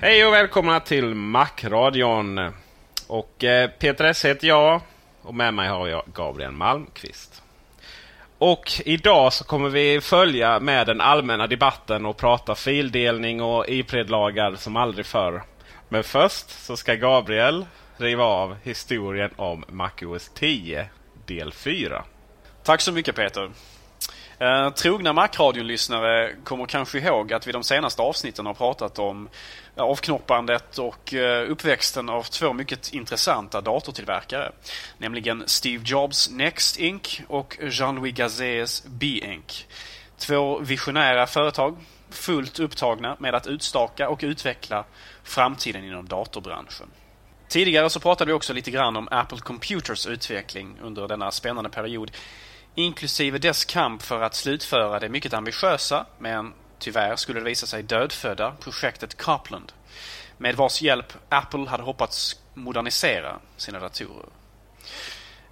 Hej och välkomna till Macradion. Och eh, Peter S heter jag och med mig har jag Gabriel Malmqvist. Och idag så kommer vi följa med den allmänna debatten och prata fildelning och Ipred-lagar som aldrig förr. Men först så ska Gabriel riva av historien om MacOS 10 del 4. Tack så mycket Peter. Eh, trogna Macradion-lyssnare kommer kanske ihåg att vi de senaste avsnitten har pratat om avknoppandet och eh, uppväxten av två mycket intressanta datortillverkare. Nämligen Steve Jobs Next Inc och Jean-Louis Gazets B-Inc. Två visionära företag fullt upptagna med att utstaka och utveckla framtiden inom datorbranschen. Tidigare så pratade vi också lite grann om Apple Computers utveckling under denna spännande period inklusive dess kamp för att slutföra det mycket ambitiösa, men tyvärr skulle det visa sig dödfödda, projektet Copland. Med vars hjälp Apple hade hoppats modernisera sina datorer.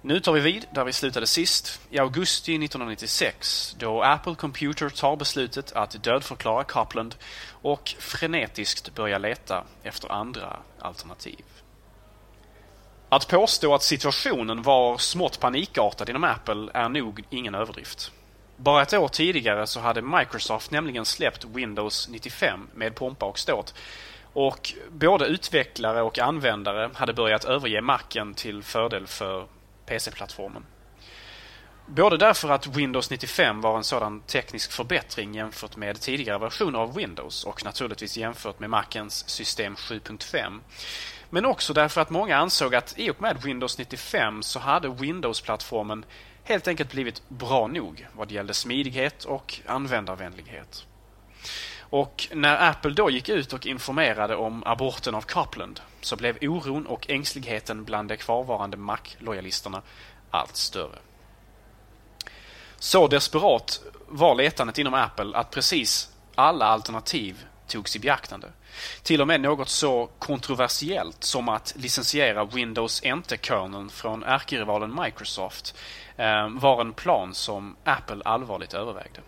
Nu tar vi vid där vi slutade sist, i augusti 1996, då Apple Computer tar beslutet att dödförklara Copland och frenetiskt börja leta efter andra alternativ. Att påstå att situationen var smått panikartad inom Apple är nog ingen överdrift. Bara ett år tidigare så hade Microsoft nämligen släppt Windows 95 med pompa och ståt. Och både utvecklare och användare hade börjat överge Macen till fördel för PC-plattformen. Både därför att Windows 95 var en sådan teknisk förbättring jämfört med tidigare versioner av Windows och naturligtvis jämfört med Macens system 7.5 men också därför att många ansåg att i och med Windows 95 så hade Windows-plattformen helt enkelt blivit bra nog vad gällde smidighet och användarvänlighet. Och när Apple då gick ut och informerade om aborten av Copland så blev oron och ängsligheten bland de kvarvarande Mac-lojalisterna allt större. Så desperat var letandet inom Apple att precis alla alternativ togs i beaktande. Till och med något så kontroversiellt som att licensiera Windows NT-kerneln från ärkerivalen Microsoft ehm, var en plan som Apple allvarligt övervägde.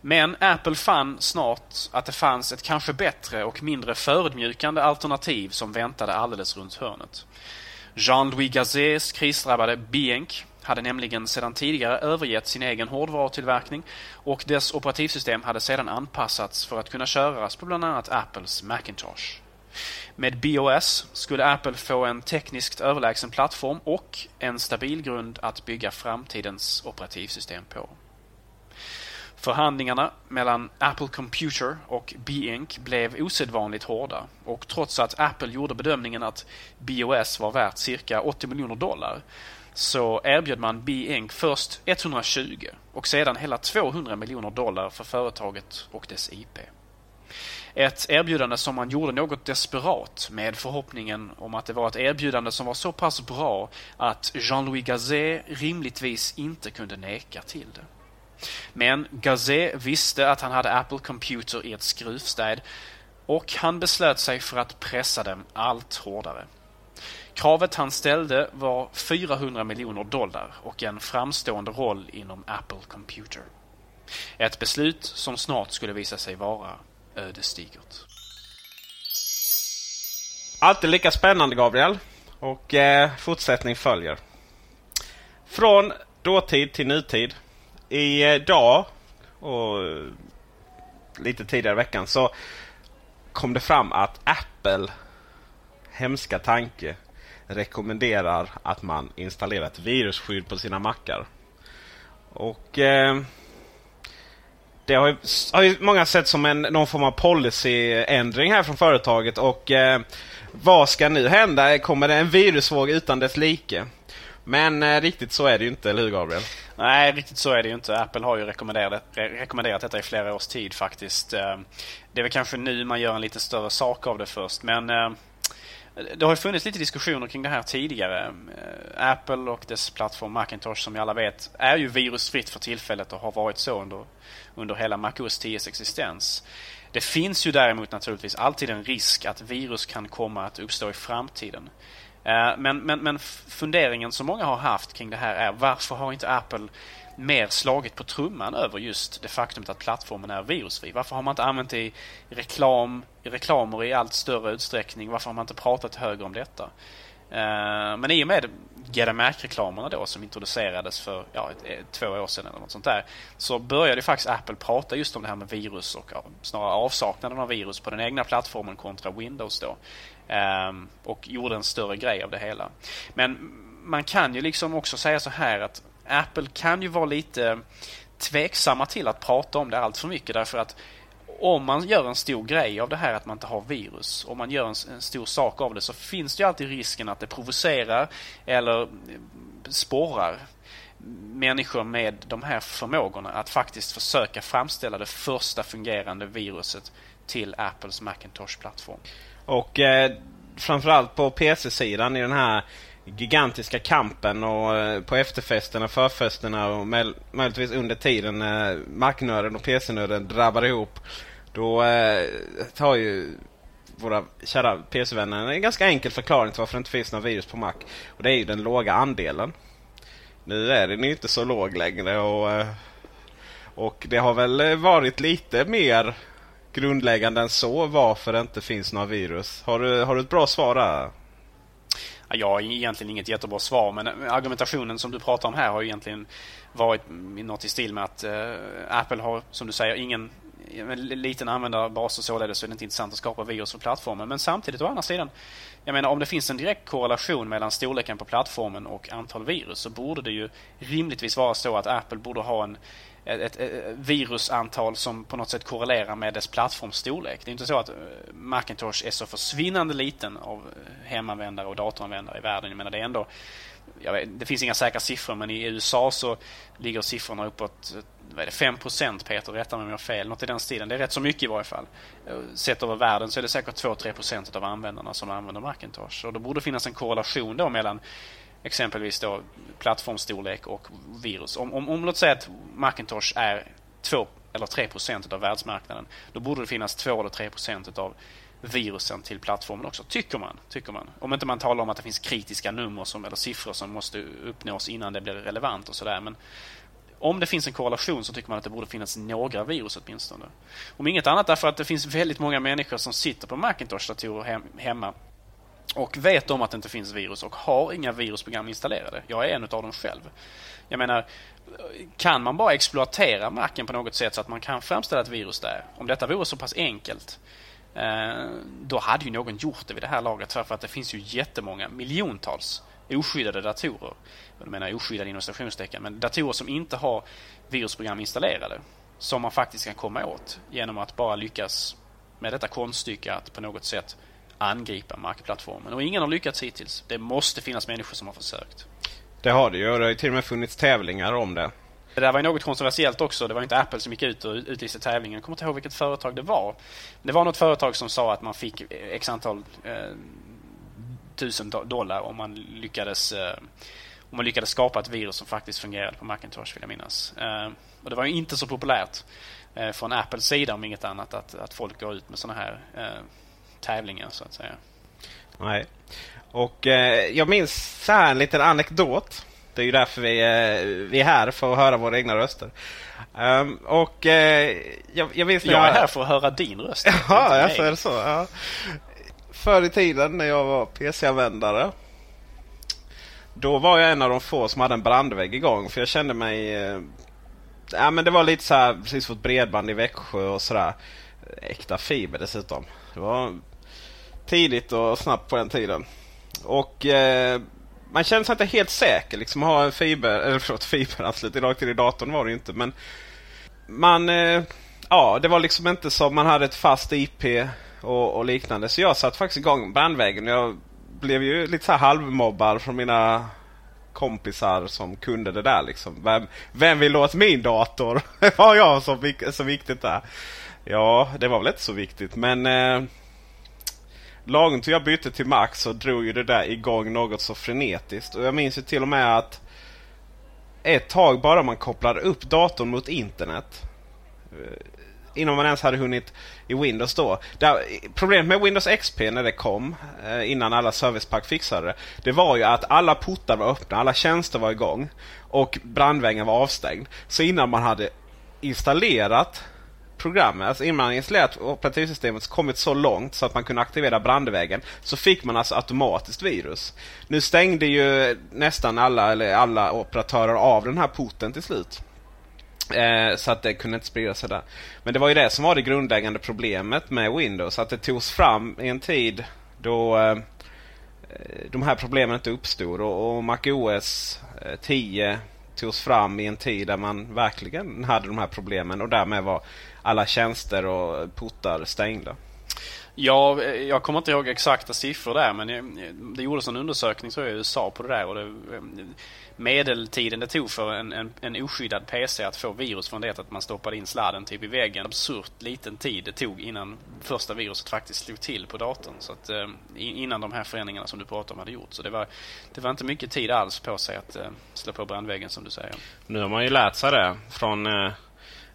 Men Apple fann snart att det fanns ett kanske bättre och mindre förödmjukande alternativ som väntade alldeles runt hörnet. Jean-Louis Gazets krisdrabbade Bienk hade nämligen sedan tidigare övergett sin egen hårdvarutillverkning och dess operativsystem hade sedan anpassats för att kunna köras på bland annat Apples Macintosh. Med BOS skulle Apple få en tekniskt överlägsen plattform och en stabil grund att bygga framtidens operativsystem på. Förhandlingarna mellan Apple Computer och B-Inc blev osedvanligt hårda och trots att Apple gjorde bedömningen att BOS var värt cirka 80 miljoner dollar så erbjöd man B-Inc först 120 och sedan hela 200 miljoner dollar för företaget och dess IP. Ett erbjudande som man gjorde något desperat med förhoppningen om att det var ett erbjudande som var så pass bra att Jean-Louis Gazet rimligtvis inte kunde neka till det. Men Gazet visste att han hade Apple Computer i ett skruvstäd och han beslöt sig för att pressa dem allt hårdare. Kravet han ställde var 400 miljoner dollar och en framstående roll inom Apple Computer. Ett beslut som snart skulle visa sig vara ödesdigert. Alltid lika spännande Gabriel. Och eh, fortsättning följer. Från dåtid till nutid. Idag eh, och lite tidigare i veckan så kom det fram att Apple, hemska tanke, rekommenderar att man installerar ett virusskydd på sina mackar. Och eh, det har ju, har ju många sett som en, någon form av policyändring här från företaget. Och eh, vad ska nu hända? Kommer det en virusvåg utan dess like? Men eh, riktigt så är det ju inte, eller hur Gabriel? Nej, riktigt så är det ju inte. Apple har ju rekommenderat, rekommenderat detta i flera års tid faktiskt. Eh, det är väl kanske nu man gör en lite större sak av det först. Men eh, det har ju funnits lite diskussioner kring det här tidigare. Eh, Apple och dess plattform Macintosh som vi alla vet är ju virusfritt för tillfället och har varit så under, under hela MacOS 10s existens. Det finns ju däremot naturligtvis alltid en risk att virus kan komma att uppstå i framtiden. Eh, men, men, men funderingen som många har haft kring det här är varför har inte Apple mer slagit på trumman över just det faktum att plattformen är virusfri. Varför har man inte använt det i reklam, i reklamer i allt större utsträckning? Varför har man inte pratat högre om detta? Uh, men i och med GDMac-reklamerna då som introducerades för ja, ett, ett, två år sedan eller något sånt där så började faktiskt Apple prata just om det här med virus och ja, snarare avsaknaden av virus på den egna plattformen kontra Windows då. Eh, och gjorde en större grej av det hela. Men man kan ju liksom också säga så här att Apple kan ju vara lite tveksamma till att prata om det allt för mycket därför att om man gör en stor grej av det här att man inte har virus, om man gör en, en, stor sak av det så finns det ju alltid risken att det provocerar eller sporrar människor med de här förmågorna att faktiskt försöka framställa det första fungerande viruset till Apples Macintosh-plattform. Och eh, framförallt på PC-sidan i den här gigantiska kampen och eh, på efterfesterna, förfesterna och möjligtvis under tiden när Mac-nörden och PC-nörden drabbar ihop. Då eh, tar ju våra kära PC-vänner en ganska enkel förklaring till varför det inte finns några virus på Mac. Och det är ju den låga andelen. Nu är den ju inte så låg längre och, eh, och det har väl varit lite mer grundläggande än så varför det inte finns några virus. Har du, har du ett bra svar där? Jag har egentligen inget jättebra svar men eh, argumentationen som du pratar om här har egentligen varit något i stil med att eh, Apple har, som du säger, ingen liten användarbas och således så är det inte intressant att skapa virus för plattformen. Men samtidigt å andra sidan, jag menar om det finns en direkt korrelation mellan storleken på plattformen och antal virus så borde det ju rimligtvis vara så att Apple borde ha en ett, ett, virusantal som på något sätt korrelerar med dess plattformsstorlek. Det är inte så att eh, Macintosh är så försvinnande liten av eh, hemanvändare och datoranvändare i världen. Jag menar det är ändå vet, det finns inga säkra siffror men i USA så ligger siffrorna uppåt eh, vad är det, 5 Peter, rätta mig om jag har fel. Något i den stilen. Det är rätt så mycket i varje fall. Sett över världen så är det säkert 2-3% av användarna som använder Macintosh. Och då borde finnas en korrelation då mellan exempelvis då plattformsstorlek och virus. Om, om, om låt säga att Macintosh är 2 eller 3 procent av världsmarknaden, då borde det finnas 2 eller 3 procent av virusen till plattformen också, tycker man. Tycker man. Om inte man talar om att det finns kritiska nummer som, eller siffror som måste uppnås innan det blir relevant och sådär. Men om det finns en korrelation så tycker man att det borde finnas några virus åtminstone. Om inget annat därför att det finns väldigt många människor som sitter på Macintosh-datorer hemma och vet om att det inte finns virus och har inga virusprogram installerade. Jag är en av dem själv. Jag menar, kan man bara exploatera marken på något sätt så att man kan framställa ett virus där? Om detta vore så pass enkelt eh, då hade ju någon gjort det vid det här laget för att det finns ju jättemånga, miljontals oskyddade datorer. Jag menar oskyddade inom stationstecken, men datorer som inte har virusprogram installerade. Som man faktiskt kan komma åt genom att bara lyckas med detta konststycke att på något sätt angripa markplattformen. Och ingen har lyckats hittills. Det måste finnas människor som har försökt. Det har det ju. Det har till och med funnits tävlingar om det. Det där var ju något kontroversiellt också. Det var inte Apple som gick ut och utlyste tävlingen. Jag kommer inte ihåg vilket företag det var. Det var något företag som sa att man fick x antal eh, tusen dollar om man lyckades eh, om man lyckades skapa ett virus som faktiskt fungerade på Macintosh vill jag minnas. Eh, och det var ju inte så populärt eh, från Apples sida om inget annat att, att folk går ut med sådana här tävlingar så att säga. Nej. Och eh, jag minns så här en liten anekdot. Det är ju därför vi, eh, vi är här, för att höra våra egna röster. Um, och eh, jag, jag minns jag... Jag är här för att höra din röst. Jaha, är det så? Ja. Förr i tiden när jag var PC-användare. Då var jag en av de få som hade en brandvägg igång. För jag kände mig... Eh, ja men det var lite så här, precis fått bredband i Växjö och sådär. Äkta fiber dessutom. Det var tidigt och snabbt på den tiden. Och eh, man kände sig inte helt säker liksom att ha en fiber, eller förlåt fiberanslutning rakt in i datorn var det ju inte. Men man, eh, ja det var liksom inte som man hade ett fast IP och, och liknande. Så jag satte faktiskt igång brandvägen. Jag blev ju lite så här halvmobbad från mina kompisar som kunde det där. Liksom. Vem, vem vill åt min dator? Har jag som så viktigt där? Ja, det var väl inte så viktigt. Men eh, lagom till jag bytte till Max så drog ju det där igång något så frenetiskt. Och jag minns ju till och med att ett tag bara man kopplade upp datorn mot internet. Eh, innan man ens hade hunnit i Windows då. Där, problemet med Windows XP när det kom, eh, innan alla servicepack fixade det. Det var ju att alla portar var öppna, alla tjänster var igång. Och brandväggen var avstängd. Så innan man hade installerat programmet, alltså innan man installerat operativsystemet kommit så långt så att man kunde aktivera brandväggen. Så fick man alltså automatiskt virus. Nu stängde ju nästan alla, eller alla operatörer av den här porten till slut. Eh, så att det kunde inte sprida sig där. Men det var ju det som var det grundläggande problemet med Windows. Att det togs fram i en tid då eh, de här problemen inte uppstod. Och, och MacOS 10 eh, togs fram i en tid där man verkligen hade de här problemen. Och därmed var alla tjänster och portar stängda. Ja, eh, jag kommer inte ihåg exakta siffror där men eh, det gjordes en undersökning tror jag, i USA på det där. Och det, eh, medeltiden det tog för en, en, en oskyddad PC att få virus från det att man stoppade in sladden typ i väggen. Absurt liten tid det tog innan första viruset faktiskt slog till på datorn. Så att, innan de här förändringarna som du pratade om hade gjorts. Så det var, det var inte mycket tid alls på sig att slå på brandväggen som du säger. Nu har man ju lärt sig det från eh,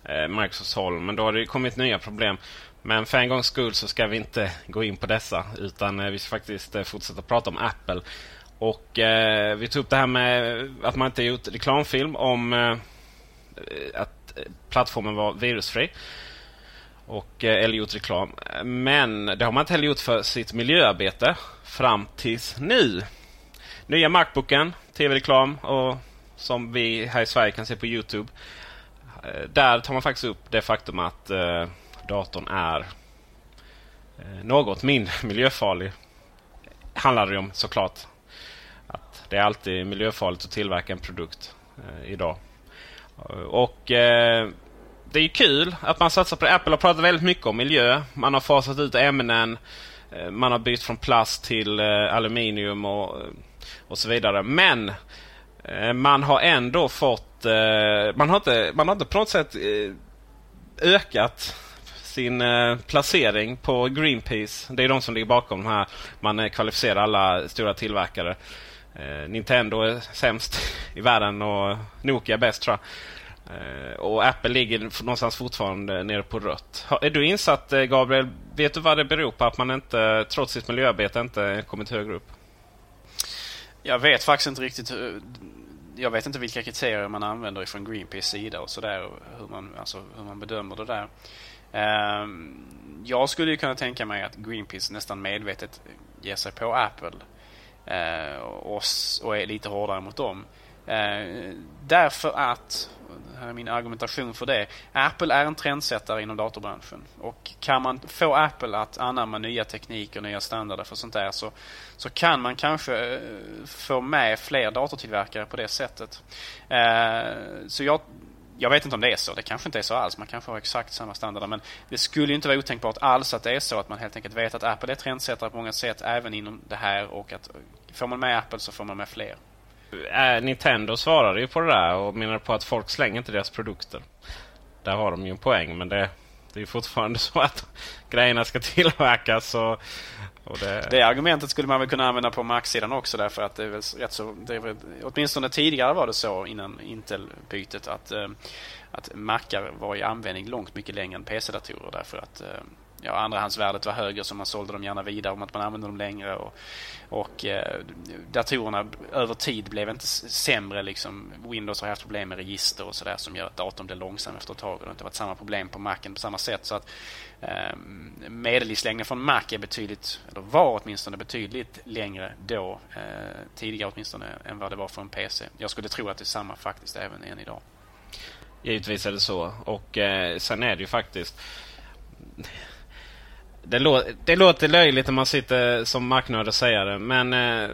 eh Microsofts håll. Men då har det kommit nya problem. Men för en gångs skull så ska vi inte gå in på dessa. Utan eh, vi ska faktiskt eh, fortsätta prata om Apple. Och eh, vi tog upp det här med att man inte gjort reklamfilm om eh, att eh, plattformen var virusfri. Och, eh, eller gjort reklam. Men det har man inte heller gjort för sitt miljöarbete fram tills nu. Nya Macbooken, tv-reklam och som vi här i Sverige kan se på Youtube. Där tar man faktiskt upp det faktum att eh, datorn är eh, något mindre miljöfarlig. Handlar det om såklart. Att det är alltid miljöfarligt att tillverka en produkt eh, idag. Och eh, det är kul att man satsar på det. Apple har pratat väldigt mycket om miljö. Man har fasat ut ämnen. Eh, man har bytt från plast till eh, aluminium och, eh, och så vidare. Men eh, man har ändå fått... man, har inte, man har inte på något sätt ökat sin eh, placering på Greenpeace. Det är de som ligger bakom de här. Man eh, kvalificerar alla stora tillverkare. Eh, Nintendo är sämst i världen och Nokia bäst tror jag. Eh, och Apple ligger någonstans fortfarande nere på rött. Är du insatt eh, Gabriel? Vet du vad det beror på att man inte, trots sitt miljöarbete, inte kommit högre upp? Jag vet faktiskt inte riktigt jag vet inte vilka kriterier man använder från Greenpeace sida och sådär. Hur man, alltså, hur man bedömer det där. Ehm, jag skulle ju kunna tänka mig att Greenpeace nästan medvetet ger sig på Apple eh, och är lite hårdare mot dem. Eh, därför att, här är min argumentation för det, Apple är en trendsättare inom datorbranschen. Och kan man få Apple att anamma nya tekniker, nya standarder för sånt där så, så kan man kanske eh, få med fler datortillverkare på det sättet. Eh, så jag, jag vet inte om det är så. Det kanske inte är så alls. Man kanske har exakt samma standarder. Men det skulle inte vara otänkbart alls att det är så att man helt enkelt vet att Apple är trendsättare på många sätt även inom det här och att får man med Apple så får man med fler. Eh, Nintendo svarade ju på det där och menade på att folk slänger inte deras produkter. Där har de ju en poäng men det, det är fortfarande så att grejerna ska tillverkas. Och, och det... det... argumentet skulle man väl kunna använda på Mac-sidan också därför att det är väl rätt så... Det är väl, åtminstone tidigare var det så innan Intel-bytet att, eh, att Macar var i användning långt mycket längre än PC-datorer därför att eh, ja, andrahandsvärdet var högre så man sålde dem gärna vidare om att man använde dem längre. Och, och eh, datorerna över tid blev inte sämre. Liksom. Windows har haft problem med register och sådär som gör att datorn blir långsam efter ett tag. Och det har inte varit samma problem på Macen på samma sätt. Så att eh, Medellivslängden från Mac är betydligt, eller var åtminstone betydligt längre då, eh, tidigare åtminstone, än vad det var för en PC. Jag skulle tro att det är samma faktiskt även än idag. Givetvis är det så. Och eh, sen är det ju faktiskt det, lå det låter löjligt när man sitter som marknörd och säger det. Men eh,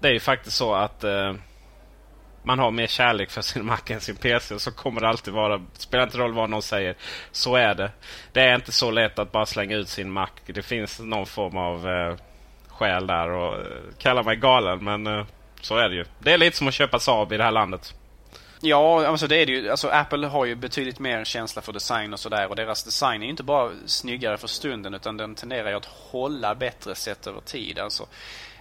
det är ju faktiskt så att eh, man har mer kärlek för sin Mac än sin PC. Och så kommer det alltid vara. Det spelar inte roll vad någon säger. Så är det. Det är inte så lätt att bara slänga ut sin Mac. Det finns någon form av eh, skäl där. Och, eh, kalla mig galen men eh, så är det ju. Det är lite som att köpa Saab i det här landet. Ja, alltså det är det ju. Alltså Apple har ju betydligt mer känsla för design och sådär. Och deras design är ju inte bara snyggare för stunden utan den tenderar ju att hålla bättre sett över tid. Alltså,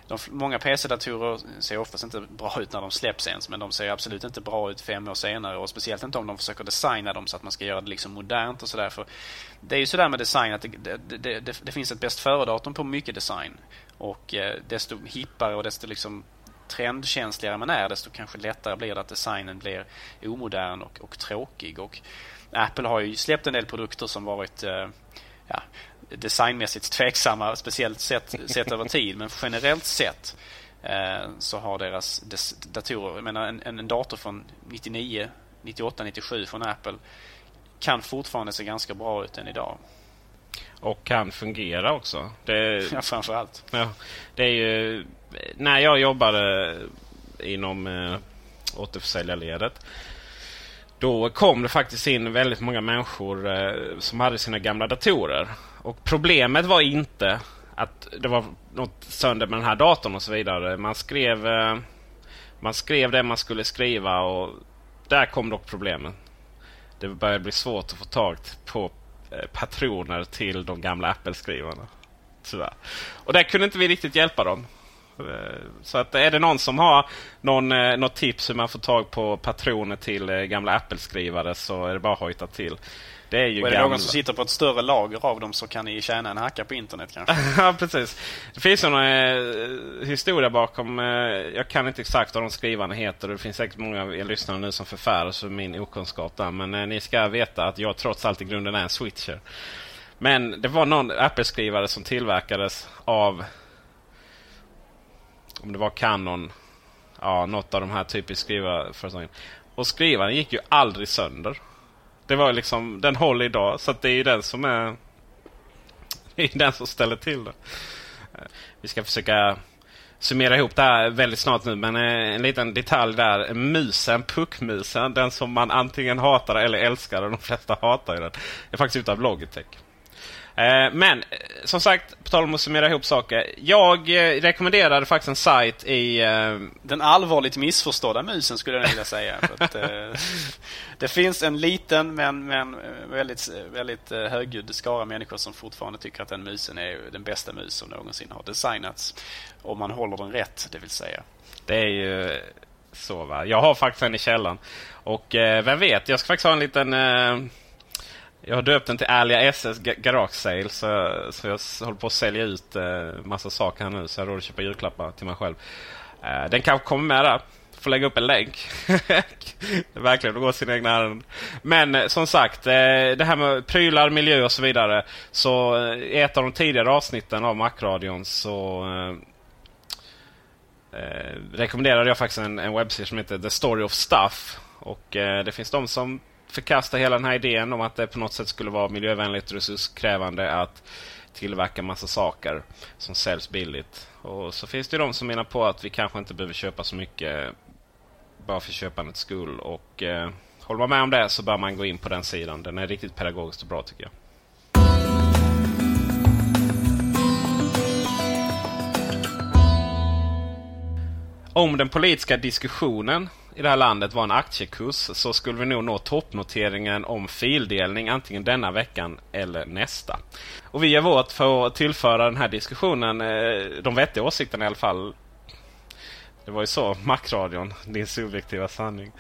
de, många PC-datorer ser oftast inte bra ut när de släpps ens men de ser absolut inte bra ut fem år senare och speciellt inte om de försöker designa dem så att man ska göra det liksom modernt och sådär. För Det är ju sådär med design att det, det, det, det finns ett bäst före-datum på mycket design. Och eh, desto hippare och desto liksom trendkänsligare man är desto kanske lättare blir det att designen blir omodern och, och tråkig. Och Apple har ju släppt en del produkter som varit eh, ja, designmässigt tveksamma, speciellt sett, sett över tid. Men generellt sett eh, så har deras datorer, jag menar en, en dator från 99, 98, 97 från Apple kan fortfarande se ganska bra ut än idag. Och kan fungera också. Det, ja, framförallt. Ja, det är ju när jag jobbade inom eh, återförsäljarledet. Då kom det faktiskt in väldigt många människor eh, som hade sina gamla datorer. Och problemet var inte att det var något sönder med den här datorn och så vidare. Man skrev, eh, man skrev det man skulle skriva och där kom dock problemen. Det började bli svårt att få tag på eh, patroner till de gamla Apple-skrivarna. Tyvärr. Och där kunde inte vi riktigt hjälpa dem. Eh, så att är det någon som har någon, eh, något tips hur man får tag på patroner till eh, gamla Apple-skrivare så är det bara att hojta till. Det är ju och är det gamla. någon som sitter på ett större lager av dem så kan ni tjäna en hacka på internet kanske. ja, precis. Det finns ju någon eh, historia bakom. Eh, jag kan inte exakt vad de skrivarna heter. Det finns säkert många lyssnare nu som förfäras för min okunskap där. Men eh, ni ska veta att jag trots allt i grunden är en switcher. Men det var någon Apple-skrivare som tillverkades av om det var Canon. Ja, något av de här typiskt skrivarföretagen. Och skrivaren gick ju aldrig sönder. Det var liksom, den håller idag. Så det är ju den som är... Det är den som ställer till det. Eh, vi ska försöka summera ihop det här väldigt snart nu. Men eh, en liten detalj där. Musen, puckmusen. Den som man antingen hatar eller älskar. Och de flesta hatar den. är faktiskt utav Logitech. Eh, men eh, som sagt, på tal om att summera ihop saker. Jag eh, rekommenderade faktiskt en sajt i... Den allvarligt missförstådda musen skulle jag vilja säga. att, det finns en liten men, men väldigt, väldigt högljudd skara människor som fortfarande tycker att den musen är den bästa mus som någonsin har designats. Om man håller den rätt, det vill säga. Det är ju så va. Jag har faktiskt en i källaren. Och vem vet, jag ska faktiskt ha en liten jag har döpt den till Alia SS Garage Sale. Så, så jag håller på att sälja ut eh, massa saker här nu. Så jag har råd att köpa julklappar till mig själv. Eh, den kanske kommer med där. Får lägga upp en länk. Verkligen, det går sina egna ärenden. Men eh, som sagt, eh, det här med prylar, miljö och så vidare. Så eh, i ett av de tidigare avsnitten av Macradion så eh, eh, rekommenderade jag faktiskt en, en webbserie som heter The Story of Stuff. Och eh, det finns de som förkasta hela den här idén om att det på något sätt skulle vara miljövänligt och resurskrävande att tillverka massa saker som säljs billigt. Och så finns det de som menar på att vi kanske inte behöver köpa så mycket bara för köpandets skull. Och eh, håller man med om det så bör man gå in på den sidan. Den är riktigt pedagogiskt och bra tycker jag. Om den politiska diskussionen i det här landet var en aktiekurs så skulle vi nog nå toppnoteringen om fildelning antingen denna veckan eller nästa. Och vi gör vårt för att tillföra den här diskussionen eh, de vettiga åsikterna i alla fall. Det var ju så, Macradion, din subjektiva sanning.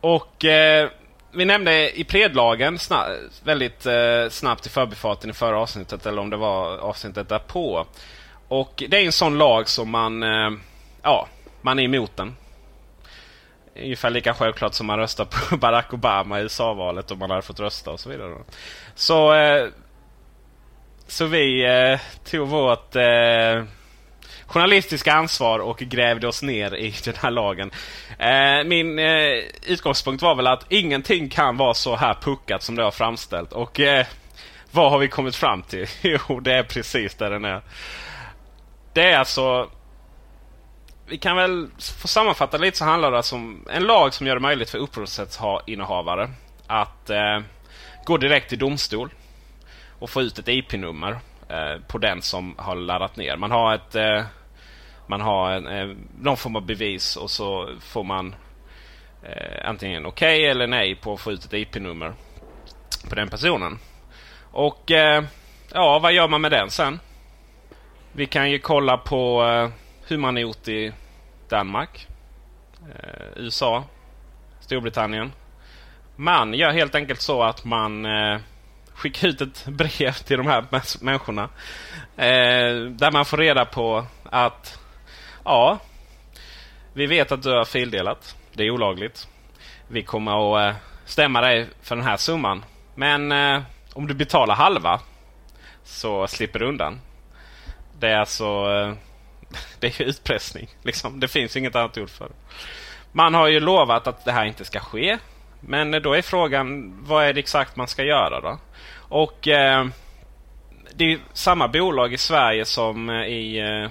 Och eh, vi nämnde i predlagen sna väldigt eh, snabbt i förbifarten i förra avsnittet eller om det var avsnittet därpå. Och det är en sån lag som man, eh, ja, man är emot den. Ungefär lika självklart som man röstar på Barack Obama i USA-valet om man hade fått rösta och så vidare. Så, eh, så vi eh, tog vårt eh, journalistiska ansvar och grävde oss ner i den här lagen. Eh, min eh, utgångspunkt var väl att ingenting kan vara så här puckat som det har framställt. Och eh, vad har vi kommit fram till? Jo, det är precis där den är. Det är alltså... Vi kan väl få sammanfatta lite så handlar det alltså om en lag som gör det möjligt för upphovsrättsinnehavare att eh, gå direkt till domstol och få ut ett IP-nummer eh, på den som har laddat ner. Man har ett eh, man har en, eh, någon form av bevis och så får man eh, antingen okej okay eller nej på att få ut ett IP-nummer på den personen. Och eh, ja, vad gör man med den sen? Vi kan ju kolla på eh, hur man har gjort i Danmark, eh, USA, Storbritannien. Man gör helt enkelt så att man eh, skickar ut ett brev till de här människorna. Eh, där man får reda på att ja, vi vet att du har fildelat. Det är olagligt. Vi kommer att eh, stämma dig för den här summan. Men eh, om du betalar halva så slipper du undan. Det är alltså eh, det är utpressning. Liksom. Det finns inget annat ord för det. Man har ju lovat att det här inte ska ske. Men då är frågan vad är det exakt man ska göra då? Och eh, det är samma bolag i Sverige som eh, i eh,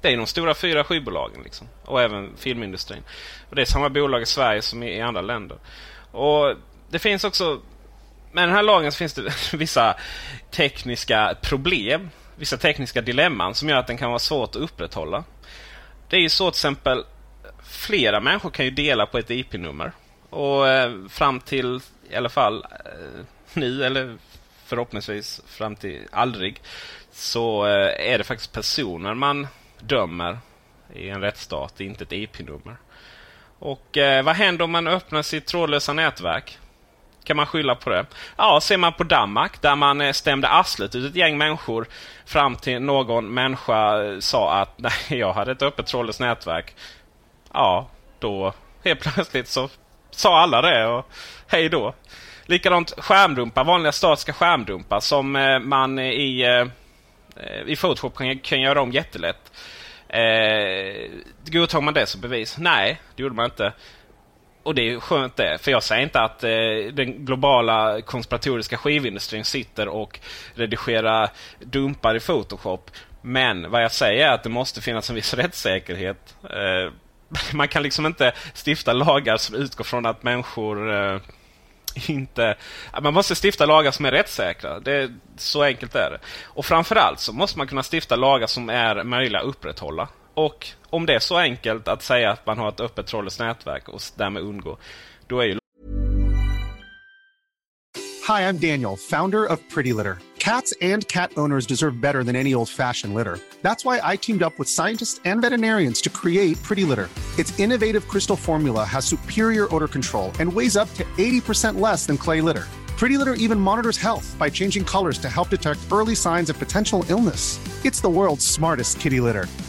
det är de stora fyra skivbolagen. Liksom. Och även filmindustrin. Och Det är samma bolag i Sverige som i andra länder. Och Det finns också... Med den här lagen så finns det vissa tekniska problem. Vissa tekniska dilemman som gör att den kan vara svårt att upprätthålla. Det är ju så till exempel flera människor kan ju dela på ett IP-nummer. Och eh, fram till i alla fall eh, nu eller förhoppningsvis fram till aldrig så eh, är det faktiskt personer man dömer i en rättsstat, inte ett IP-nummer. Och eh, vad händer om man öppnar sitt trådlösa nätverk? Kan man skylla på det? Ja, ser man på Danmark där man eh, stämde arslet ut ett gäng människor fram till någon människa eh, sa att nej, jag hade ett öppet trådlöst nätverk. Ja, då helt plötsligt så sa alla det och hej då. Likadant skärmdumpar, vanliga statiska skärmdumpar som eh, man i, i Photoshop kan, kan göra om jättelätt. Eh, godtog man det som bevis? Nej, det gjorde man inte. Och det är skönt det. För jag säger inte att eh, den globala konspiratoriska skivindustrin sitter och redigerar dumpar i Photoshop. Men vad jag säger är att det måste finnas en viss rättssäkerhet. Eh, man kan liksom inte stifta lagar som utgår från att människor eh, inte... Man måste stifta lagar som är rättssäkra. Det, så enkelt är det. Och framförallt så måste man kunna stifta lagar som är möjliga att upprätthålla. Och om det är så enkelt att säga att man har ett öppet trådlöst nätverk och därmed undgå, då är ju... Hi, I'm Daniel, founder of Pretty Litter. Cats and cat owners deserve better than any old-fashioned litter. That's why I teamed up with scientists and veterinarians to create Pretty Litter. Its innovative crystal formula has superior odor control and weighs up to 80% less than clay litter. Pretty Litter even monitors health by changing colors to help detect early signs of potential illness. It's the world's smartest kitty litter.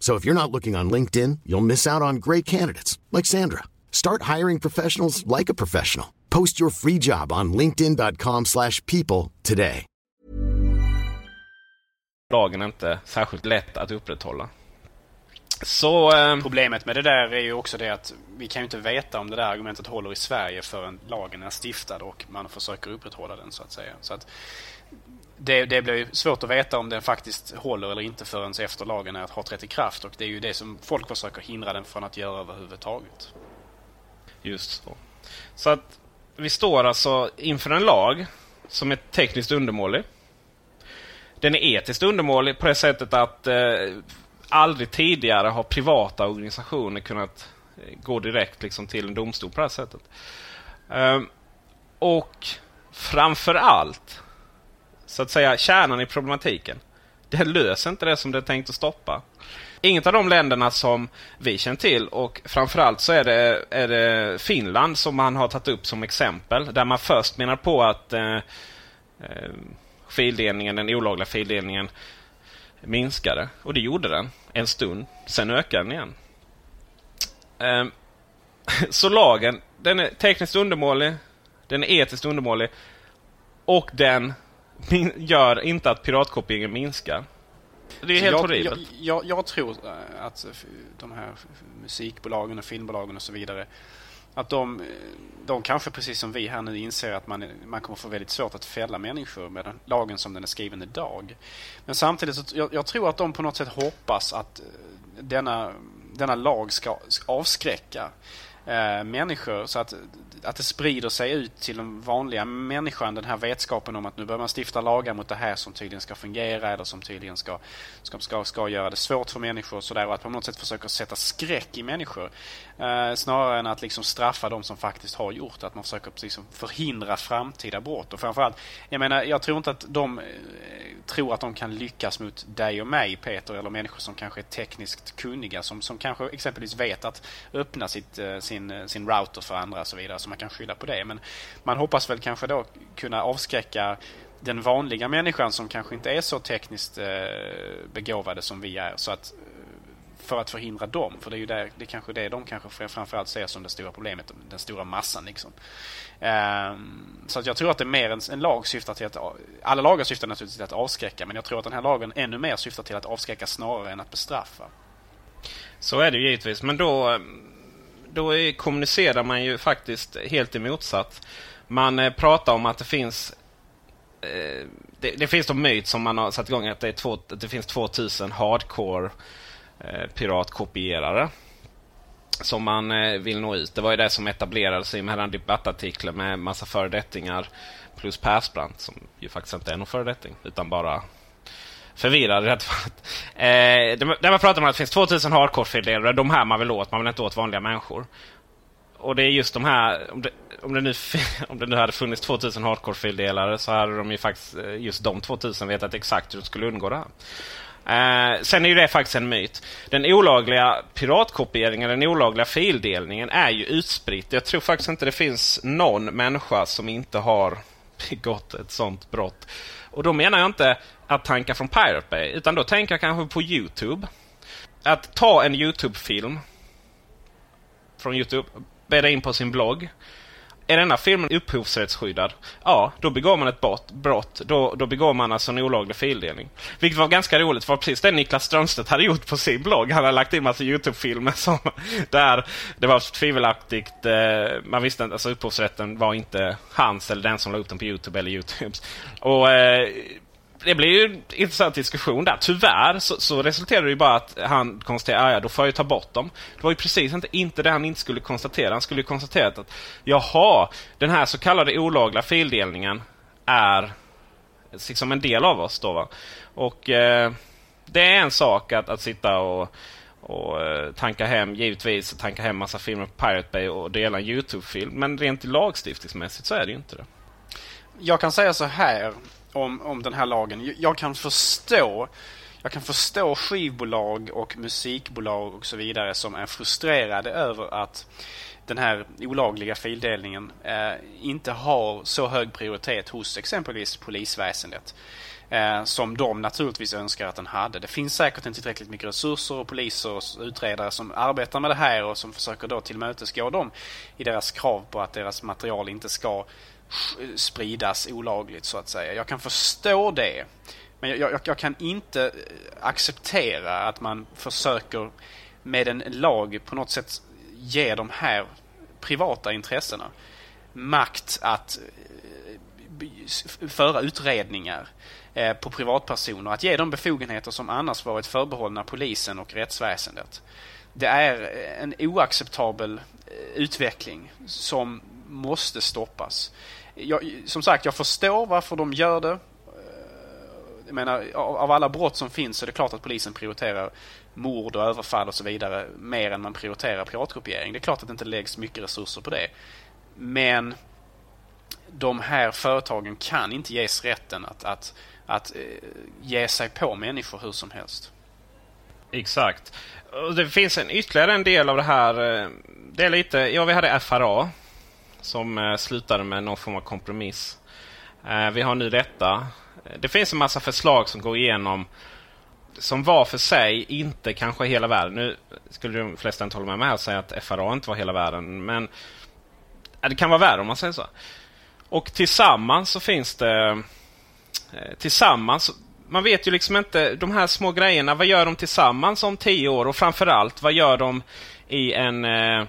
So if you're not looking on LinkedIn, you'll miss out on great candidates like Sandra. Start hiring professionals like a professional. Post your free job on linkedin.com/people today. Lagen är inte särskilt lätt att upprätthålla. Så... Eh, Problemet med det där är ju också det att vi kan ju inte veta om det där argumentet håller i Sverige förrän lagen är stiftad och man försöker upprätthålla den så att säga. Så att det, det blir svårt att veta om den faktiskt håller eller inte förrän efter lagen är, har trätt i kraft och det är ju det som folk försöker hindra den från att göra överhuvudtaget. Just så. Så att vi står alltså inför en lag som är tekniskt undermålig. Den är etiskt undermålig på det sättet att eh, aldrig tidigare har privata organisationer kunnat eh, gå direkt liksom, till en domstol på det här sättet. Eh, och framför allt, så att säga, kärnan i problematiken. Det löser inte det som det är tänkt att stoppa. Inget av de länderna som vi känner till och framförallt så är det, är det Finland som man har tagit upp som exempel. Där man först menar på att eh, eh fildelningen, den olagliga fildelningen minskade. Och det gjorde den en stund. Sen ökade den igen. Eh, så lagen, den är tekniskt undermålig. Den är etiskt undermålig. Och den gör inte att piratkopieringen minskar. Det är helt jag, horribelt. Jag, jag, jag, tror eh, att de här musikbolagen och filmbolagen och så vidare att de, de kanske precis som vi här nu inser att man, man kommer få väldigt svårt att fälla människor med den lagen som den är skriven idag. Men samtidigt så jag, jag tror att de på något sätt hoppas att eh, denna, denna lag ska, ska avskräcka eh, människor så att att det sprider sig ut till den vanliga människan, den här vetskapen om att nu börjar man stifta lagar mot det här som tydligen ska fungera eller som tydligen ska, ska, ska, ska göra det svårt för människor och sådär. Och att på något sätt försöka sätta skräck i människor. Eh, snarare än att liksom straffa de som faktiskt har gjort Att man försöker liksom förhindra framtida brott. Och framförallt, jag menar, jag tror inte att de eh, tror att de kan lyckas mot dig och mig, Peter, eller människor som kanske är tekniskt kunniga, som, som kanske exempelvis vet att öppna sitt, eh, sin, eh, sin router för andra och så vidare. Så man kan skylla på det. Men man hoppas väl kanske då kunna avskräcka den vanliga människan som kanske inte är så tekniskt eh, begåvade som vi är. Så att för att förhindra dem. För det är ju där, det är kanske det de kanske framförallt ser som det stora problemet. Den stora massan liksom. Ehm, så att jag tror att det är mer en, en lag syftar till att... Alla lagar syftar naturligtvis till att avskräcka. Men jag tror att den här lagen ännu mer syftar till att avskräcka snarare än att bestraffa. Så är det givetvis. Men då, då är, kommunicerar man ju faktiskt helt emotsatt. Man eh, pratar om att det finns eh, det, det, finns de myt som man har satt igång att det, är två, att det finns 2000 hardcore Eh, piratkopierare som man eh, vill nå ut. Det var ju det som etablerades i den debattartikeln med massa föredettingar plus Persbrandt som ju faktiskt inte är någon föredetting utan bara förvirrad rätt eh, Där man pratar om att det finns 2000 hardcore-fildelare. De här man vill åt. Man vill inte åt vanliga människor. Och det är just de här... Om det, om det, nu, om det nu hade funnits 2000 hardcore-fildelare så hade de ju faktiskt eh, just de 2000 vetat exakt hur de skulle undgå det här. Eh, sen är ju det faktiskt en myt. Den olagliga piratkopieringen, den olagliga fildelningen är ju utspritt. Jag tror faktiskt inte det finns någon människa som inte har begått ett sånt brott. Och då menar jag inte att tanka från Pirate Bay, utan då tänker jag kanske på Youtube. Att ta en Youtube-film från Youtube, bädda in på sin blogg är denna filmen upphovsrättsskyddad? Ja, då begår man ett brott. brott. Då, då begår man alltså en olaglig fildelning. Vilket var ganska roligt, för precis det Niklas Strömstedt hade gjort på sin blogg. Han hade lagt in massa YouTube-filmer som där det var tvivelaktigt. Eh, man visste inte, alltså upphovsrätten var inte hans eller den som la upp den på YouTube eller YouTubes. Och eh, det blir ju en intressant diskussion där. Tyvärr så, så resulterade det ju bara att han konstaterade att ja, då får jag ju ta bort dem. Det var ju precis inte, inte det han inte skulle konstatera. Han skulle ju konstatera att jaha, den här så kallade olagliga fildelningen är liksom en del av oss då. Va? Och eh, det är en sak att, att sitta och, och eh, tanka hem, givetvis tanka hem massa filmer på Pirate Bay och dela en YouTube-film. Men rent lagstiftningsmässigt så är det ju inte det. Jag kan säga så här om, om den här lagen. Jag kan förstå jag kan förstå skivbolag och musikbolag och så vidare som är frustrerade över att den här olagliga fildelningen eh, inte har så hög prioritet hos exempelvis polisväsendet. Eh, som de naturligtvis önskar att den hade. Det finns säkert inte tillräckligt mycket resurser och poliser och utredare som arbetar med det här och som försöker då tillmötesgå dem i deras krav på att deras material inte ska spridas olagligt så att säga. Jag kan förstå det. Men jag, jag, jag, kan inte eh, acceptera att man försöker med en lag på något sätt ge de här privata intressena makt att eh, föra utredningar eh, Eh, på privatpersoner. Att ge dem befogenheter som annars varit förbehållna polisen och rättsväsendet. Det är eh, en oacceptabel eh, utveckling som måste stoppas. Jag, som sagt, jag förstår varför de gör det. Jag menar, av alla brott som finns så är det klart att polisen prioriterar mord och överfall och så vidare mer än man prioriterar piratkopiering. Det är klart att det inte läggs mycket resurser på det. Men de här företagen kan inte ges rätten att, att, att eh, ge sig på människor hur som helst. Exakt. Och det finns en ytterligare en del av det här. Eh, det är lite, ja vi hade FRA som eh, slutade med någon form av kompromiss. Vi har nu detta. Det finns en massa förslag som går igenom som var för sig inte kanske hela världen. Nu skulle de flesta inte hålla med mig och säga att FRA inte var hela världen. Men det kan vara värre om man säger så. Och tillsammans så finns det... Eh, tillsammans... Man vet ju liksom inte de här små grejerna. Vad gör de tillsammans om tio år? Och framförallt, vad gör de i en... Eh,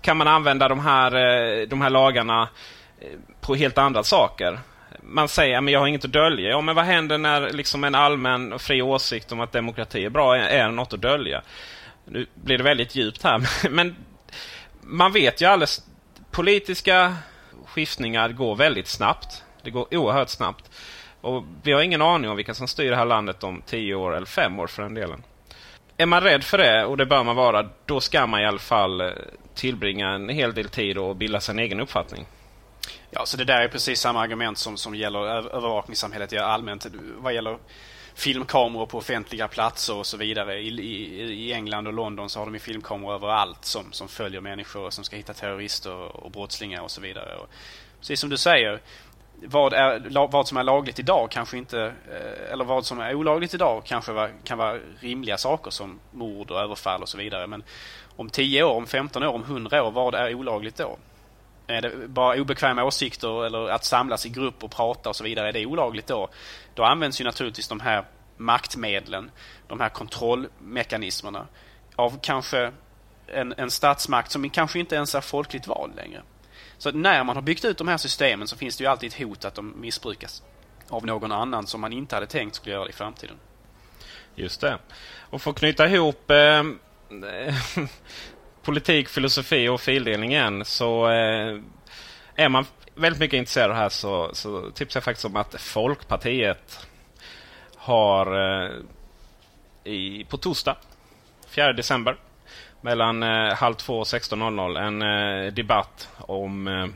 kan man använda de här, eh, de här lagarna på helt andra saker? man säger att jag har inget att dölja. Ja, men vad händer när liksom en allmän och fri åsikt om att demokrati är bra är något att dölja? Nu blir det väldigt djupt här, men man vet ju alldeles... Politiska skiftningar går väldigt snabbt. Det går oerhört snabbt. Och Vi har ingen aning om vilka som styr det här landet om tio år eller fem år för den delen. Är man rädd för det, och det bör man vara, då ska man i alla fall eh, tillbringa en hel del tid och bilda sin egen uppfattning. Ja, så det där är precis samma argument som, som gäller övervakningssamhället i allmänt. Vad gäller filmkameror på offentliga platser och så vidare. I, i, I, England och London så har de filmkameror överallt som, som följer människor som ska hitta terrorister och brottslingar och så vidare. Och precis som du säger, vad, är, vad som är lagligt idag kanske inte, eh, eller vad som är olagligt idag kanske var, kan vara rimliga saker som mord och överfall och så vidare. Men om 10 år, om 15 år, om 100 år, vad är olagligt då? Är det bara obekväma åsikter eller att samlas i grupp och prata och så vidare, är det olagligt då? Då används ju naturligtvis de här maktmedlen, de här kontrollmekanismerna av kanske en, en statsmakt som kanske inte ens är folkligt vald längre. Så när man har byggt ut de här systemen så finns det ju alltid ett hot att de missbrukas av någon annan som man inte hade tänkt skulle göra det i framtiden. Just det. Och för att knyta ihop eh, politik, filosofi och fildelning igen så eh, är man väldigt mycket intresserad av det här så, så tipsar jag faktiskt om att Folkpartiet har eh, i, på torsdag 4 december mellan eh, halv två och 16.00 en eh, debatt om, eh,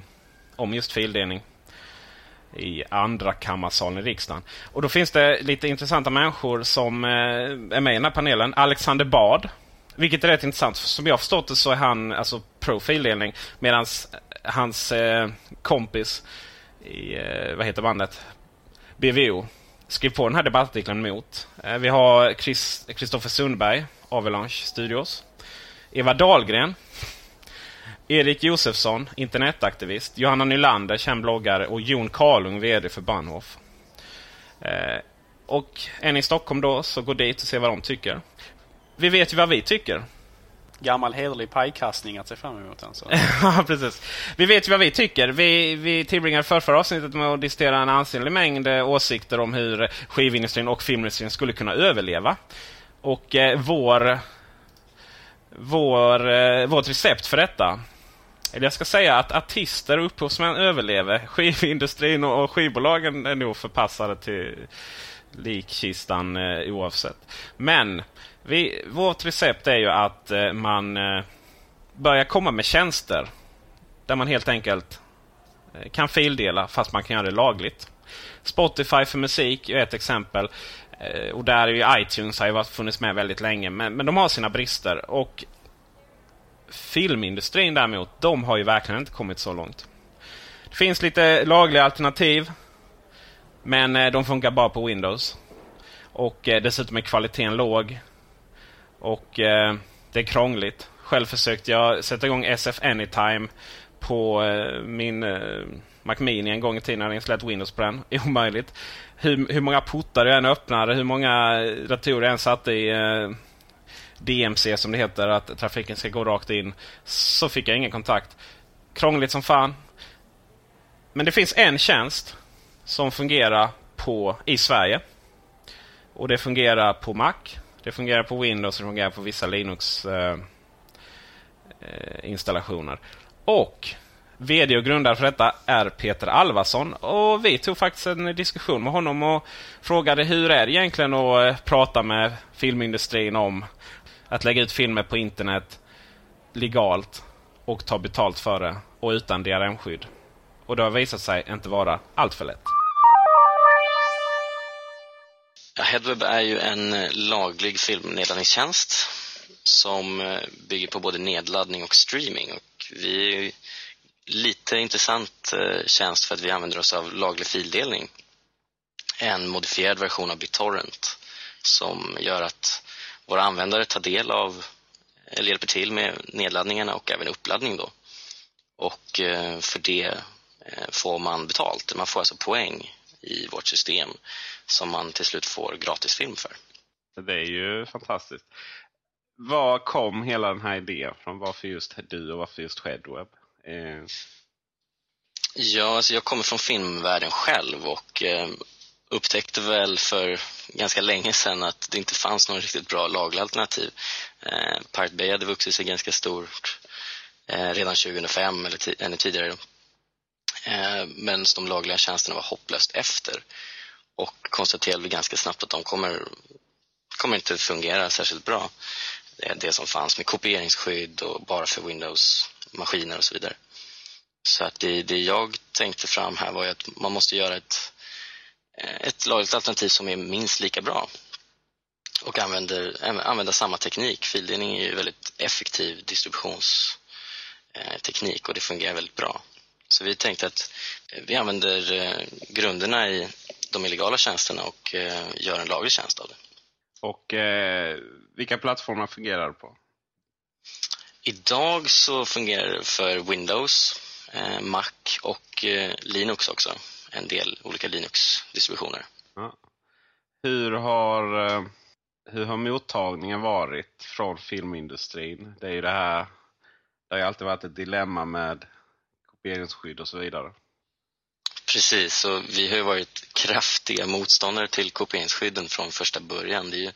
om just fildelning i andra kammarsalen i riksdagen. Och då finns det lite intressanta människor som eh, är med i den här panelen. Alexander Bard vilket är rätt intressant. Som jag har förstått det så är han alltså profildelning. Medan hans eh, kompis i, eh, vad heter bandet? BVO skrev på den här debattartikeln mot. Eh, vi har Kristoffer Sundberg, Avalanche Studios. Eva Dahlgren. Erik Josefsson, internetaktivist. Johanna Nylander, känd bloggare. Och Jon Karlung, VD för Bahnhof. Eh, och en i Stockholm då, så gå dit och se vad de tycker vi vet ju vad vi tycker. Gammal hederlig pajkastning att se fram emot alltså. ja, precis. Vi vet ju vad vi tycker. Vi, vi tillbringade förra avsnittet med att diskutera en ansenlig mängd eh, åsikter om hur skivindustrin och filmindustrin skulle kunna överleva. Och eh, vår, vår, eh, vårt recept för detta eller jag ska säga att artister och upphovsmän överlever. Skivindustrin och skivbolagen är nog förpassade till likkistan eh, oavsett. Men vi, vårt recept är ju att eh, man eh, börjar komma med tjänster där man helt enkelt eh, kan fildela fast man kan göra det lagligt. Spotify för musik är ett exempel. Eh, och där är ju iTunes har ju funnits med väldigt länge. Men, men de har sina brister. Och filmindustrin däremot, de har ju verkligen inte kommit så långt. Det finns lite lagliga alternativ. Men eh, de funkar bara på Windows. Och eh, dessutom är kvaliteten låg. Och det är krångligt. Själv försökte jag sätta igång SF Anytime på min Mac Mini en gång i tiden när jag installerat Windows på den. Omöjligt. Hur, hur många portar jag än öppnade, hur många datorer jag än satte i eh, DMC som det heter, att trafiken ska gå rakt in. Så fick jag ingen kontakt. Krångligt som fan. Men det finns en tjänst som fungerar på, i Sverige. Och det fungerar på Mac. Det fungerar på Windows och det fungerar på vissa Linux eh, eh installationer. Och VD och grundare för detta är Peter Alvarsson. Och vi tog faktiskt en diskussion med honom och frågade hur är det egentligen att eh, prata med filmindustrin om att lägga ut filmer på internet legalt och ta betalt för det och utan DRM-skydd. Och det har visat sig inte vara alltför lätt. Ja, Headweb är ju en eh, laglig filmnedladdningstjänst som eh, bygger på både nedladdning och streaming. Och vi är lite intressant eh, tjänst för att vi använder oss av laglig fildelning. En modifierad version av BitTorrent som gör att våra användare tar del av eller hjälper till med nedladdningarna och även uppladdning då. Och eh, för det eh, får man betalt. Man får alltså poäng i vårt system som man till slut får gratisfilm för. Det är ju fantastiskt. Var kom hela den här idén från? Varför just du och varför just Shedweb? Eh... Ja, alltså jag kommer från filmvärlden själv och eh, upptäckte väl för ganska länge sedan att det inte fanns någon riktigt bra lagalternativ. Eh, Pirate Bay hade vuxit sig ganska stort eh, redan 2005 eller ännu tidigare. Eh, men de lagliga tjänsterna var hopplöst efter och konstaterade ganska snabbt att de kommer, kommer inte fungera särskilt bra. Eh, det, som fanns med kopieringsskydd och bara för Windows maskiner och så vidare. Så att det, det jag tänkte fram här var ju att man måste göra ett, ett lagligt alternativ som är minst lika bra och använder, använda samma teknik. Fildelning är ju väldigt effektiv distributionsteknik eh, och det fungerar väldigt bra. Så vi tänkte att vi använder eh, grunderna i de illegala tjänsterna och eh, gör en laglig tjänst av det. Och eh, vilka plattformar fungerar det på? Idag så fungerar det för Windows, eh, Mac och eh, Linux också. En del olika Linux-distributioner. Ja. Hur har, eh, hur har mottagningen varit från filmindustrin? Det är ju det här, det har ju alltid varit ett dilemma med kopieringsskydd och så vidare. Precis, och vi har ju varit kraftiga motståndare till kopieringsskydden från första början. Det är ju,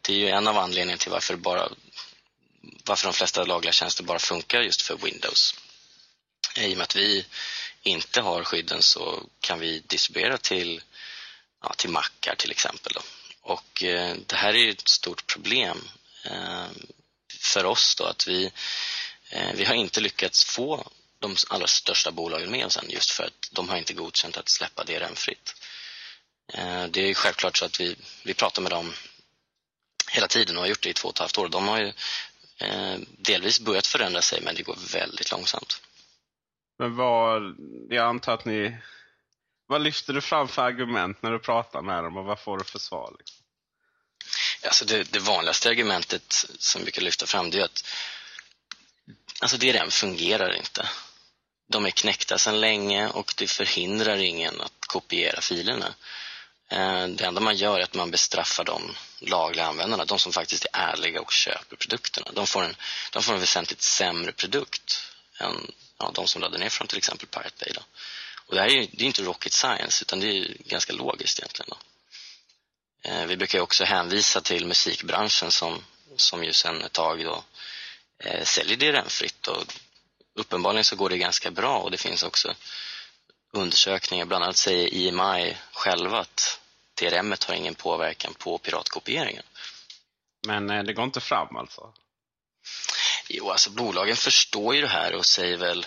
det är ju en av anledningarna till varför, bara, varför de flesta lagliga tjänster bara funkar just för Windows. Eh, I och med att vi inte har skydden så kan vi distribuera till, ja, till Macar till exempel. Då. Och eh, det här är ju ett stort problem eh, för oss då att vi, eh, vi har inte lyckats få de allra största bolagen med oss än just för att de har inte godkänt att släppa DRM-fritt. Eh, det är självklart så att vi, vi pratar med dem hela tiden och har gjort det i två och ett halvt år. De har ju delvis börjat förändra sig men det går väldigt långsamt. Men vad, jag antar att ni, vad lyfter du fram för argument när du pratar med dem och vad får du för svar? Liksom? Alltså det, det vanligaste argumentet som vi kan lyfta fram det är att alltså DRM fungerar inte. De är knäckta sedan länge och det förhindrar ingen att kopiera filerna. Eh, det enda man gör är att man bestraffar de lagliga användarna, de som faktiskt är ärliga och köper produkterna. De får en, de får en väsentligt sämre produkt än ja, de som laddar ner från till exempel Pirate Bay. Då. Och det här är ju det är inte rocket science utan det är ganska logiskt egentligen. Då. Eh, vi brukar också hänvisa till musikbranschen som, som ju sedan ett tag då, eh, säljer DRM-fritt och uppenbarligen så går det ganska bra och det finns också undersökningar, bland annat säger IMI själva att DRM har ingen påverkan på piratkopieringen. Men eh, det går inte fram alltså? Jo, alltså bolagen förstår ju det här och säger väl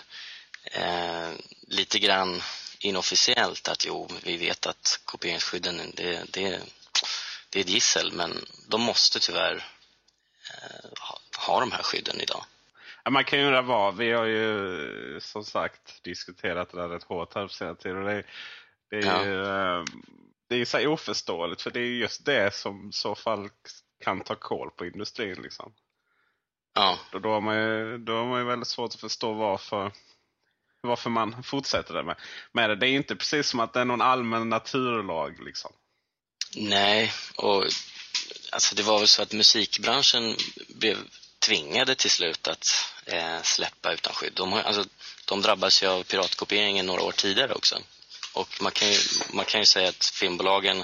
eh, lite grann inofficiellt att jo, vi vet att kopieringsskydden, det, det, det är ett gissel, men de måste tyvärr eh, ha, ha de här skydden idag. Ja, man kan ju undra vad. Vi har ju som sagt diskuterat det där rätt hårt här på senare tid. Och det, det är ja. ju ehm, det är så oförståeligt för det är just det som så fall kan ta koll på industrin. Liksom. Ja. Då, då, har man ju, då har man ju väldigt svårt att förstå varför, varför man fortsätter det med, med det. Det är inte precis som att det är någon allmän naturlag. Liksom. Nej, och alltså det var väl så att musikbranschen blev tvingade till slut att eh, släppa utan skydd. De, har, alltså, de drabbas ju av piratkopieringen några år tidigare också. Och man kan ju, man kan ju säga att filmbolagen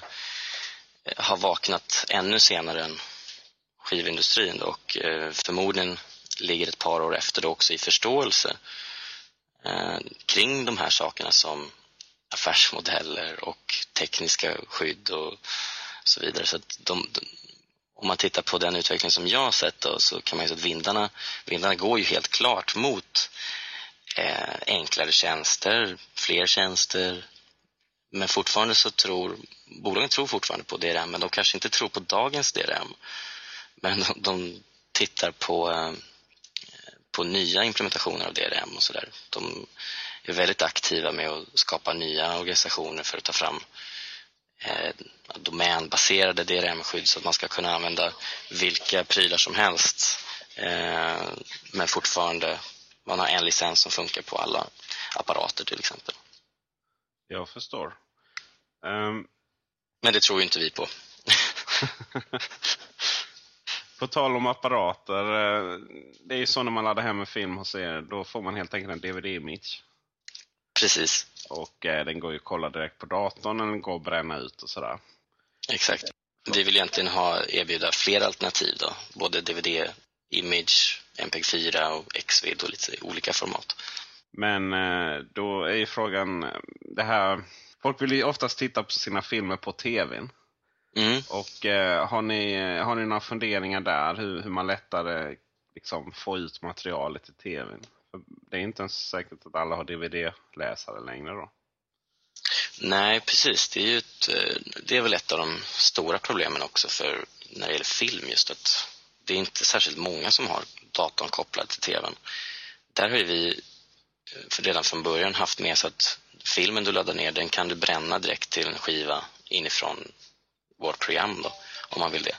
eh, har vaknat ännu senare än skivindustrin och eh, förmodligen ligger ett par år efter det också i förståelse eh, kring de här sakerna som affärsmodeller och tekniska skydd och så vidare. Så att de, de, om man tittar på den utveckling som jag har sett då, så kan man ju säga att vindarna, vindarna går ju helt klart mot eh, enklare tjänster, fler tjänster. Men fortfarande så tror, bolagen tror fortfarande på DRM, men de kanske inte tror på dagens DRM. Men de, de tittar på, eh, på nya implementationer av DRM och sådär. De är väldigt aktiva med att skapa nya organisationer för att ta fram eh, domänbaserade DRM-skydd så att man ska kunna använda vilka prylar som helst eh, men fortfarande man har en licens som funkar på alla apparater till exempel. Jag förstår. Um... Men det tror ju inte vi på. på tal om apparater. Eh, det är ju så när man laddar hem en film hos er. Då får man helt enkelt en DVD-image. Precis. Och eh, den går ju att kolla direkt på datorn. Den går att bränna ut och sådär. Exakt. Vi vill egentligen ha, erbjuda fler alternativ då. Både DVD, Image, MP4 och Xvid och lite olika format. Men eh, då är ju frågan det här. Folk vill ju oftast titta på sina filmer på tvn. Mm. Och eh, har, ni, har ni några funderingar där hur, hur man lättare liksom får ut materialet i tvn? det är inte ens säkert att alla har DVD-läsare längre då. Nej, precis. Det är, ju ett, eh, det är väl ett av de stora problemen också för när det gäller film just att det är inte särskilt många som har datorn kopplad till tvn. Där har vi för redan från början haft med så att filmen du laddar ner den kan du bränna direkt till en skiva inifrån vårt program då, om man vill det.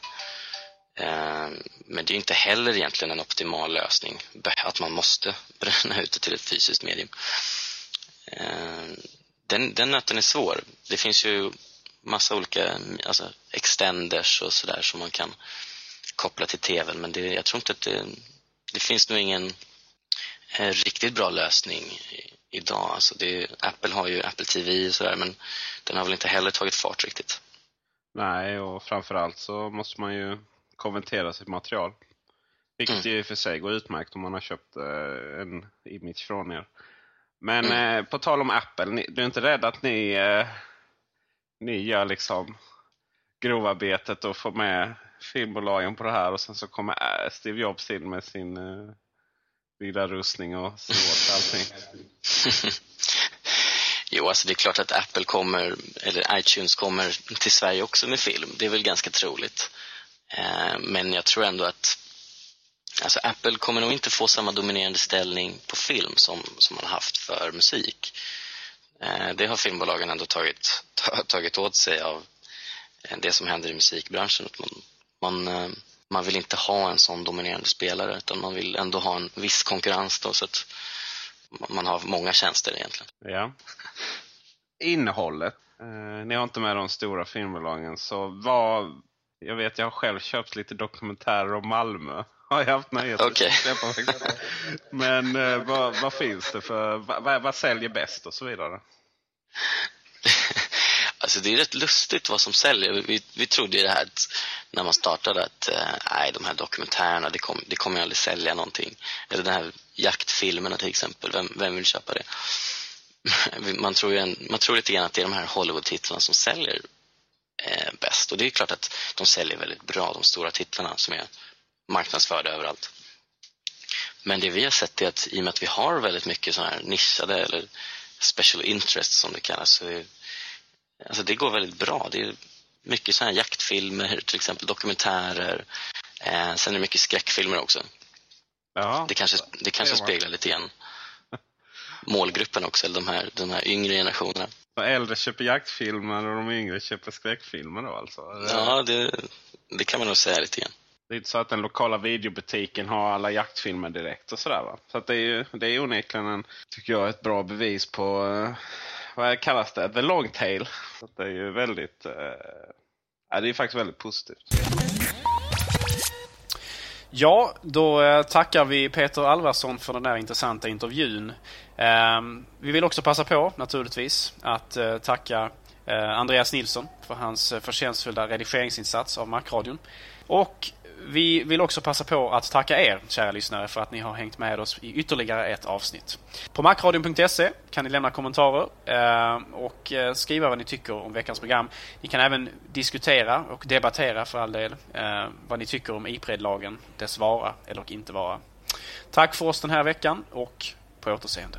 Eh, men det är inte heller egentligen en optimal lösning att man måste bränna ut det till ett fysiskt medium. Eh, den, den nöten är svår. Det finns ju massa olika alltså extenders och sådär som man kan koppla till tvn men det, jag tror inte att det, det finns nog ingen eh, riktigt bra lösning idag. Alltså det, Apple har ju Apple TV och sådär men den har väl inte heller tagit fart riktigt. Nej, och framförallt så måste man ju konvertera sitt material. Vilket mm. i och för sig går utmärkt om man har köpt eh, en image från er. Men mm. eh, på tal om Apple, ni, du är inte rädd att ni, eh, ni gör liksom grovarbetet och får med filmbolagen på det här och sen så kommer eh, Steve Jobs in med sin eh, vida rustning och så allting. jo, alltså det är klart att Apple kommer, eller iTunes kommer till Sverige också med film. Det är väl ganska troligt. Eh, men jag tror ändå att alltså Apple kommer nog inte få samma dominerande ställning på film som, som man har haft för musik. Eh, det har filmbolagen ändå tagit, tagit åt sig av eh, det som händer i musikbranschen. Man, man, man vill inte ha en sån dominerande spelare utan man vill ändå ha en viss konkurrens då, så att man har många tjänster egentligen. Ja. Innehållet. Eh, ni har inte med de stora filmbolagen, så vad, jag vet, jag har själv köpt lite dokumentärer om Malmö. Har jag haft nöjet okay. Men eh, vad, vad, finns det för, vad, vad säljer bäst och så vidare? Alltså det är rätt lustigt vad som säljer. Vi, vi trodde ju det här att, när man startade att eh, nej, de här dokumentärerna, det, kom, det kommer aldrig sälja någonting. Eller de här jaktfilmerna till exempel, vem, vem vill köpa det? Man tror, ju en, man tror lite grann att det är de här Hollywood-titlarna som säljer eh, bäst. Och det är klart att de säljer väldigt bra, de stora titlarna som är marknadsförda överallt. Men det vi har sett är att i och med att vi har väldigt mycket sådana här nischade eller special interest som det kallas, så är, alltså det går väldigt bra. Det är mycket sådana här jaktfilmer, till exempel dokumentärer. Eh, sen är det mycket skräckfilmer också. Ja, det kanske, det kanske speglar lite grann målgruppen också, eller de här, de här yngre generationerna. De äldre köper jaktfilmer och de yngre köper skräckfilmer då alltså? Ja, det, det kan man nog säga lite grann. Det är inte så att den lokala videobutiken har alla jaktfilmer direkt och sådär va? Så att det är ju det är onekligen en, tycker jag, ett bra bevis på, uh, vad kallas det, the long tail. Så det är ju väldigt, Eh, det är faktiskt väldigt positivt. Ja, då eh, tackar vi Peter Alvarsson för den här intressanta intervjun. Ehm, vi vill också passa på, naturligtvis, att eh, tacka eh, Andreas Nilsson för hans förtjänstfulla redigeringsinsats av Macradion. Och vi vill också passa på att tacka er, kära lyssnare, för att ni har hängt med oss i ytterligare ett avsnitt. På macradion.se kan ni lämna kommentarer eh, och eh, skriva vad ni tycker om veckans program. Ni kan även diskutera och debattera för all del eh, vad ni tycker om Ipred-lagen, dess vara eller inte vara. Tack för oss den här veckan och på återseende.